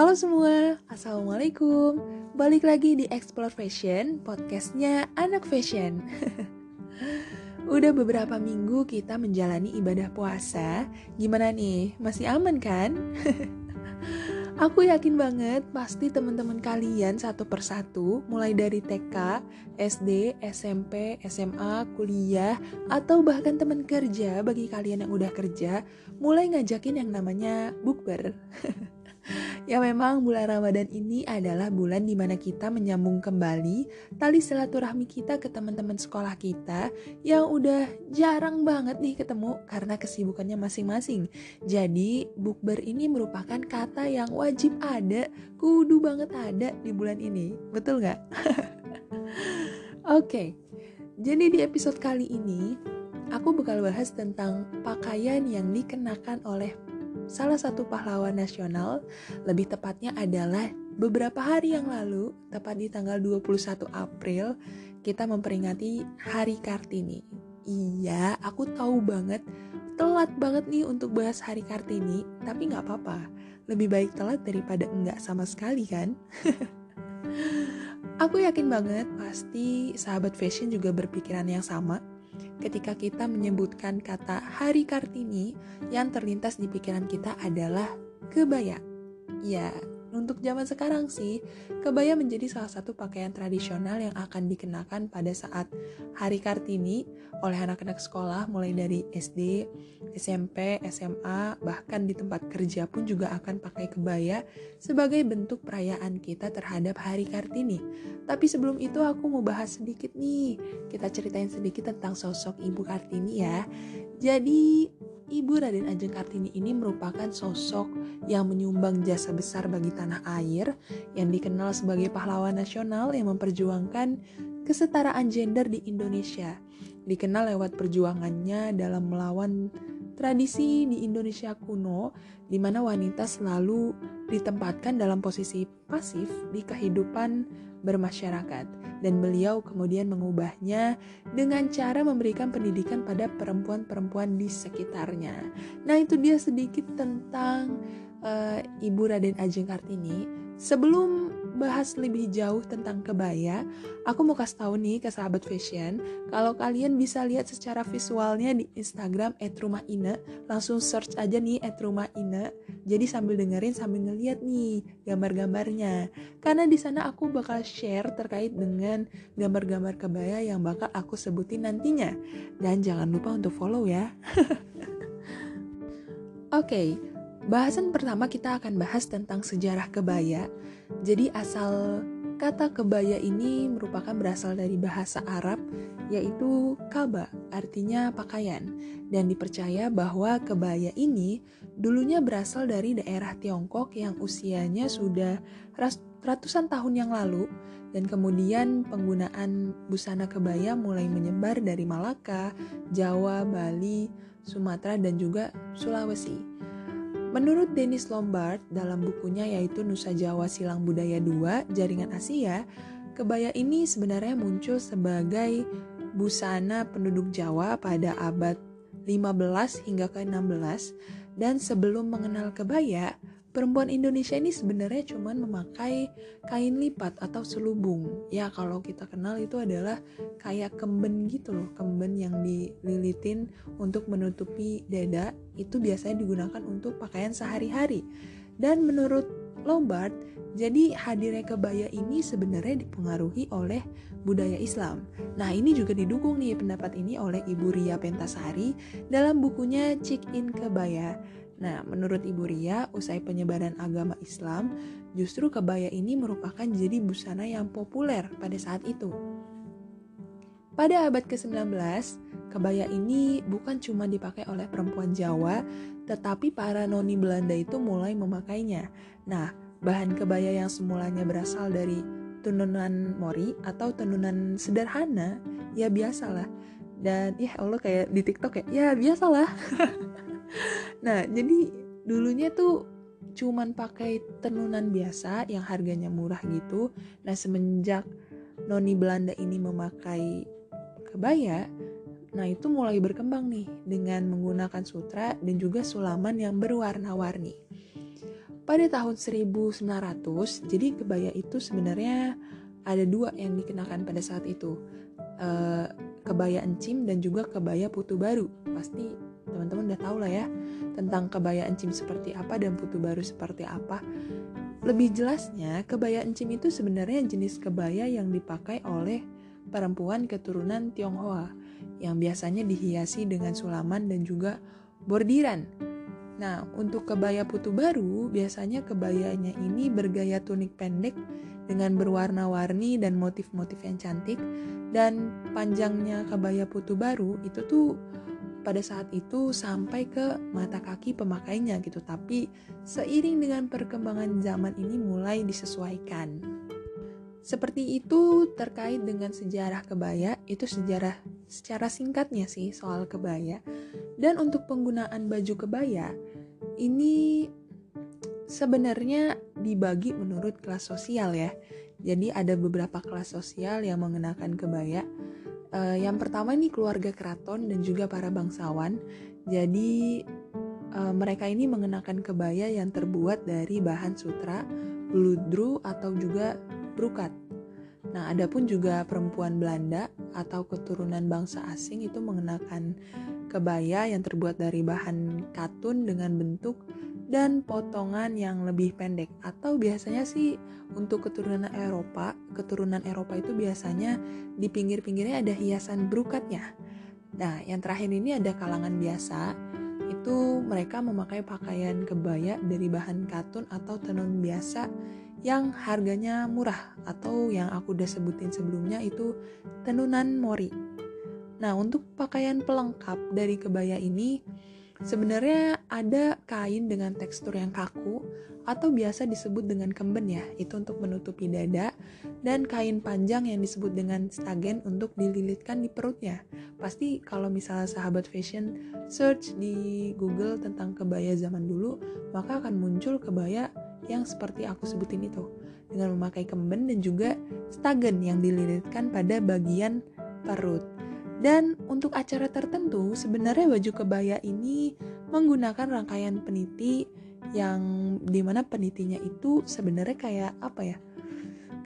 Halo semua, Assalamualaikum Balik lagi di Explore Fashion, podcastnya Anak Fashion Udah beberapa minggu kita menjalani ibadah puasa Gimana nih, masih aman kan? Aku yakin banget pasti teman-teman kalian satu persatu mulai dari TK, SD, SMP, SMA, kuliah, atau bahkan teman kerja bagi kalian yang udah kerja mulai ngajakin yang namanya bukber. ya memang bulan Ramadan ini adalah bulan di mana kita menyambung kembali tali silaturahmi kita ke teman-teman sekolah kita yang udah jarang banget nih ketemu karena kesibukannya masing-masing. Jadi bukber ini merupakan kata yang wajib ada, kudu banget ada di bulan ini. Betul nggak? Oke, okay. jadi di episode kali ini aku bakal bahas tentang pakaian yang dikenakan oleh salah satu pahlawan nasional, lebih tepatnya adalah beberapa hari yang lalu, tepat di tanggal 21 April, kita memperingati Hari Kartini. Iya, aku tahu banget, telat banget nih untuk bahas Hari Kartini, tapi nggak apa-apa. Lebih baik telat daripada enggak sama sekali kan? aku yakin banget pasti sahabat fashion juga berpikiran yang sama ketika kita menyebutkan kata Hari Kartini, yang terlintas di pikiran kita adalah kebaya. Ya, untuk zaman sekarang sih, kebaya menjadi salah satu pakaian tradisional yang akan dikenakan pada saat Hari Kartini oleh anak-anak sekolah mulai dari SD, SMP, SMA, bahkan di tempat kerja pun juga akan pakai kebaya sebagai bentuk perayaan kita terhadap Hari Kartini. Tapi sebelum itu aku mau bahas sedikit nih, kita ceritain sedikit tentang sosok Ibu Kartini ya. Jadi Ibu Raden Ajeng Kartini ini merupakan sosok yang menyumbang jasa besar bagi tanah air, yang dikenal sebagai pahlawan nasional yang memperjuangkan kesetaraan gender di Indonesia. Dikenal lewat perjuangannya dalam melawan tradisi di Indonesia kuno, di mana wanita selalu ditempatkan dalam posisi pasif di kehidupan bermasyarakat dan beliau kemudian mengubahnya dengan cara memberikan pendidikan pada perempuan-perempuan di sekitarnya. Nah, itu dia sedikit tentang uh, Ibu Raden Ajeng Kartini. Sebelum bahas lebih jauh tentang kebaya, aku mau kasih tahu nih ke sahabat fashion, kalau kalian bisa lihat secara visualnya di Instagram @rumahine, langsung search aja nih @rumahine. Jadi sambil dengerin sambil ngeliat nih gambar-gambarnya. Karena di sana aku bakal share terkait dengan gambar-gambar kebaya yang bakal aku sebutin nantinya. Dan jangan lupa untuk follow ya. Oke, okay, bahasan pertama kita akan bahas tentang sejarah kebaya. Jadi asal kata kebaya ini merupakan berasal dari bahasa Arab yaitu kaba, artinya pakaian. Dan dipercaya bahwa kebaya ini dulunya berasal dari daerah Tiongkok yang usianya sudah ratusan tahun yang lalu dan kemudian penggunaan busana kebaya mulai menyebar dari Malaka, Jawa, Bali, Sumatera dan juga Sulawesi. Menurut Dennis Lombard dalam bukunya yaitu Nusa Jawa Silang Budaya 2 Jaringan Asia, kebaya ini sebenarnya muncul sebagai busana penduduk Jawa pada abad 15 hingga ke-16 dan sebelum mengenal kebaya, perempuan Indonesia ini sebenarnya cuma memakai kain lipat atau selubung. Ya kalau kita kenal itu adalah kayak kemben gitu loh, kemben yang dililitin untuk menutupi dada itu biasanya digunakan untuk pakaian sehari-hari. Dan menurut Lombard, jadi hadirnya kebaya ini sebenarnya dipengaruhi oleh budaya Islam. Nah ini juga didukung nih pendapat ini oleh Ibu Ria Pentasari dalam bukunya Chick In Kebaya Nah, menurut Ibu Ria, usai penyebaran agama Islam, justru kebaya ini merupakan jadi busana yang populer pada saat itu. Pada abad ke-19, kebaya ini bukan cuma dipakai oleh perempuan Jawa, tetapi para noni Belanda itu mulai memakainya. Nah, bahan kebaya yang semulanya berasal dari tenunan mori atau tenunan sederhana, ya biasalah. Dan ya Allah kayak di TikTok ya, ya biasalah. nah jadi dulunya tuh cuman pakai tenunan biasa yang harganya murah gitu nah semenjak noni Belanda ini memakai kebaya nah itu mulai berkembang nih dengan menggunakan sutra dan juga sulaman yang berwarna-warni pada tahun 1900, jadi kebaya itu sebenarnya ada dua yang dikenakan pada saat itu. Uh, kebaya encim dan juga kebaya putu baru. Pasti teman-teman udah tahu lah ya tentang kebaya encim seperti apa dan putu baru seperti apa. Lebih jelasnya, kebaya encim itu sebenarnya jenis kebaya yang dipakai oleh perempuan keturunan Tionghoa yang biasanya dihiasi dengan sulaman dan juga bordiran. Nah, untuk kebaya putu baru, biasanya kebayanya ini bergaya tunik pendek dengan berwarna-warni dan motif-motif yang cantik dan panjangnya kebaya putu baru itu tuh pada saat itu sampai ke mata kaki pemakainya gitu. Tapi seiring dengan perkembangan zaman ini mulai disesuaikan. Seperti itu terkait dengan sejarah kebaya, itu sejarah secara singkatnya sih soal kebaya. Dan untuk penggunaan baju kebaya, ini sebenarnya dibagi menurut kelas sosial ya. Jadi ada beberapa kelas sosial yang mengenakan kebaya Uh, yang pertama ini keluarga keraton dan juga para bangsawan. Jadi uh, mereka ini mengenakan kebaya yang terbuat dari bahan sutra, bludru atau juga brukat. Nah, adapun juga perempuan Belanda atau keturunan bangsa asing itu mengenakan kebaya yang terbuat dari bahan katun dengan bentuk dan potongan yang lebih pendek atau biasanya sih untuk keturunan Eropa, keturunan Eropa itu biasanya di pinggir-pinggirnya ada hiasan brukatnya. Nah, yang terakhir ini ada kalangan biasa, itu mereka memakai pakaian kebaya dari bahan katun atau tenun biasa yang harganya murah atau yang aku udah sebutin sebelumnya itu tenunan mori. Nah, untuk pakaian pelengkap dari kebaya ini Sebenarnya ada kain dengan tekstur yang kaku atau biasa disebut dengan kemben ya, itu untuk menutupi dada dan kain panjang yang disebut dengan stagen untuk dililitkan di perutnya. Pasti kalau misalnya sahabat fashion search di Google tentang kebaya zaman dulu, maka akan muncul kebaya yang seperti aku sebutin itu dengan memakai kemben dan juga stagen yang dililitkan pada bagian perut. Dan untuk acara tertentu, sebenarnya baju kebaya ini menggunakan rangkaian peniti yang di mana penitinya itu sebenarnya kayak apa ya?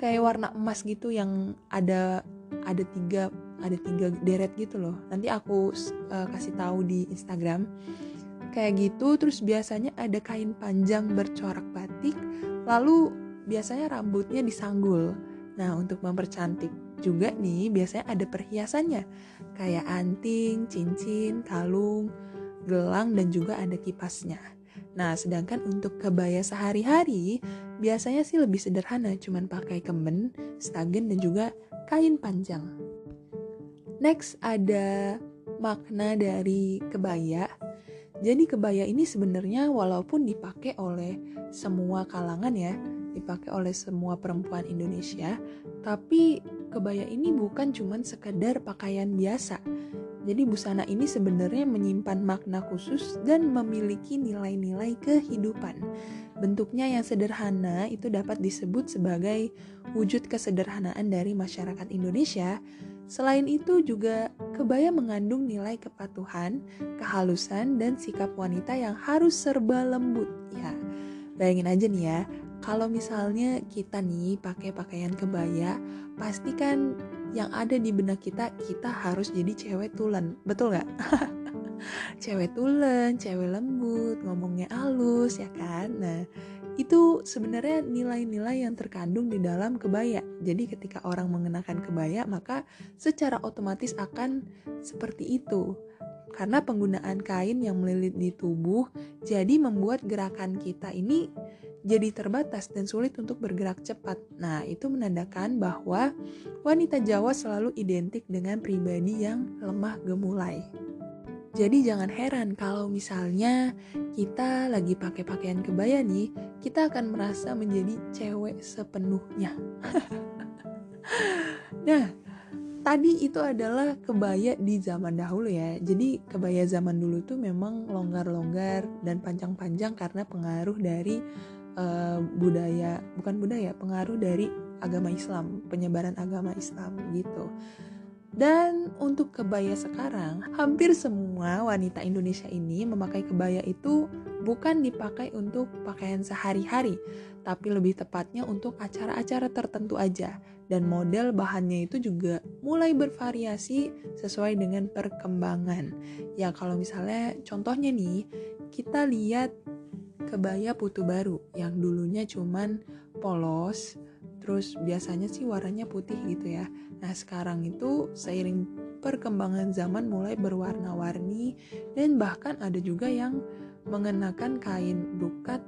Kayak warna emas gitu yang ada ada tiga ada tiga deret gitu loh. Nanti aku uh, kasih tahu di Instagram. Kayak gitu, terus biasanya ada kain panjang bercorak batik, lalu biasanya rambutnya disanggul. Nah, untuk mempercantik juga nih biasanya ada perhiasannya kayak anting, cincin, kalung, gelang dan juga ada kipasnya. Nah, sedangkan untuk kebaya sehari-hari biasanya sih lebih sederhana, cuman pakai kemen, stagen dan juga kain panjang. Next ada makna dari kebaya. Jadi kebaya ini sebenarnya walaupun dipakai oleh semua kalangan ya, dipakai oleh semua perempuan Indonesia, tapi kebaya ini bukan cuma sekedar pakaian biasa. Jadi busana ini sebenarnya menyimpan makna khusus dan memiliki nilai-nilai kehidupan. Bentuknya yang sederhana itu dapat disebut sebagai wujud kesederhanaan dari masyarakat Indonesia. Selain itu juga kebaya mengandung nilai kepatuhan, kehalusan, dan sikap wanita yang harus serba lembut. Ya, bayangin aja nih ya, kalau misalnya kita nih pakai pakaian kebaya, pasti kan yang ada di benak kita, kita harus jadi cewek tulen. Betul nggak? cewek tulen, cewek lembut, ngomongnya halus, ya kan? Nah, itu sebenarnya nilai-nilai yang terkandung di dalam kebaya. Jadi ketika orang mengenakan kebaya, maka secara otomatis akan seperti itu. Karena penggunaan kain yang melilit di tubuh, jadi membuat gerakan kita ini jadi terbatas dan sulit untuk bergerak cepat. Nah, itu menandakan bahwa wanita Jawa selalu identik dengan pribadi yang lemah gemulai. Jadi jangan heran kalau misalnya kita lagi pakai pakaian kebaya nih, kita akan merasa menjadi cewek sepenuhnya. nah, tadi itu adalah kebaya di zaman dahulu ya. Jadi kebaya zaman dulu tuh memang longgar-longgar dan panjang-panjang karena pengaruh dari uh, budaya bukan budaya pengaruh dari agama Islam penyebaran agama Islam gitu dan untuk kebaya sekarang hampir semua wanita Indonesia ini memakai kebaya itu bukan dipakai untuk pakaian sehari-hari, tapi lebih tepatnya untuk acara-acara tertentu aja. Dan model bahannya itu juga mulai bervariasi sesuai dengan perkembangan. Ya kalau misalnya contohnya nih, kita lihat kebaya putu baru yang dulunya cuman polos, terus biasanya sih warnanya putih gitu ya. Nah sekarang itu seiring perkembangan zaman mulai berwarna-warni dan bahkan ada juga yang mengenakan kain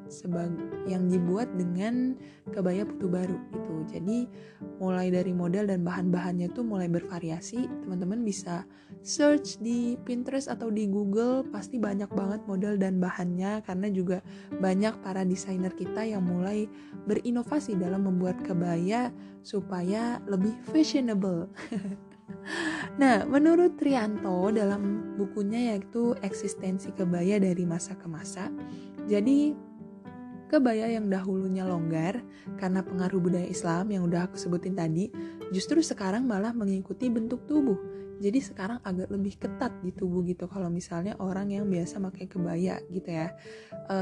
sebagai yang dibuat dengan kebaya putu baru gitu. Jadi mulai dari model dan bahan-bahannya tuh mulai bervariasi. Teman-teman bisa search di Pinterest atau di Google pasti banyak banget model dan bahannya karena juga banyak para desainer kita yang mulai berinovasi dalam membuat kebaya supaya lebih fashionable. Nah, menurut Trianto dalam bukunya yaitu Eksistensi Kebaya dari Masa ke Masa, jadi kebaya yang dahulunya longgar karena pengaruh budaya Islam yang udah aku sebutin tadi, justru sekarang malah mengikuti bentuk tubuh. Jadi sekarang agak lebih ketat di tubuh gitu kalau misalnya orang yang biasa pakai kebaya gitu ya. E,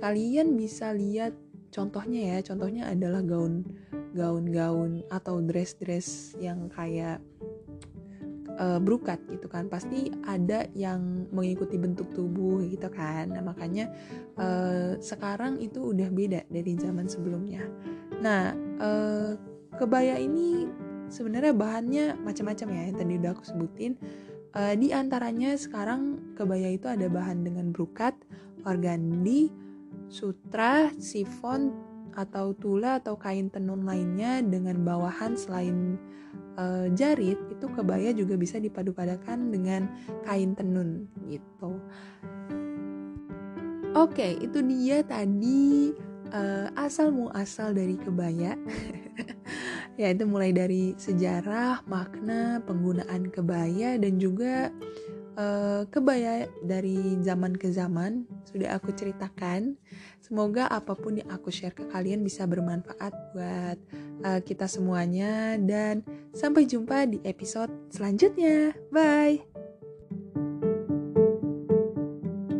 kalian bisa lihat contohnya ya, contohnya adalah gaun gaun-gaun atau dress-dress yang kayak uh, brukat gitu kan pasti ada yang mengikuti bentuk tubuh gitu kan. Nah makanya uh, sekarang itu udah beda dari zaman sebelumnya. Nah uh, kebaya ini sebenarnya bahannya macam-macam ya yang tadi udah aku sebutin. Uh, di antaranya sekarang kebaya itu ada bahan dengan brukat organdi sutra sifon atau tula atau kain tenun lainnya dengan bawahan selain uh, jarit itu kebaya juga bisa dipadu-padakan dengan kain tenun gitu. Oke, itu dia tadi uh, asal muasal dari kebaya. ya itu mulai dari sejarah, makna, penggunaan kebaya dan juga uh, kebaya dari zaman ke zaman sudah aku ceritakan. Semoga apa pun yang aku share ke kalian bisa bermanfaat buat uh, kita semuanya dan sampai jumpa di episode selanjutnya. Bye.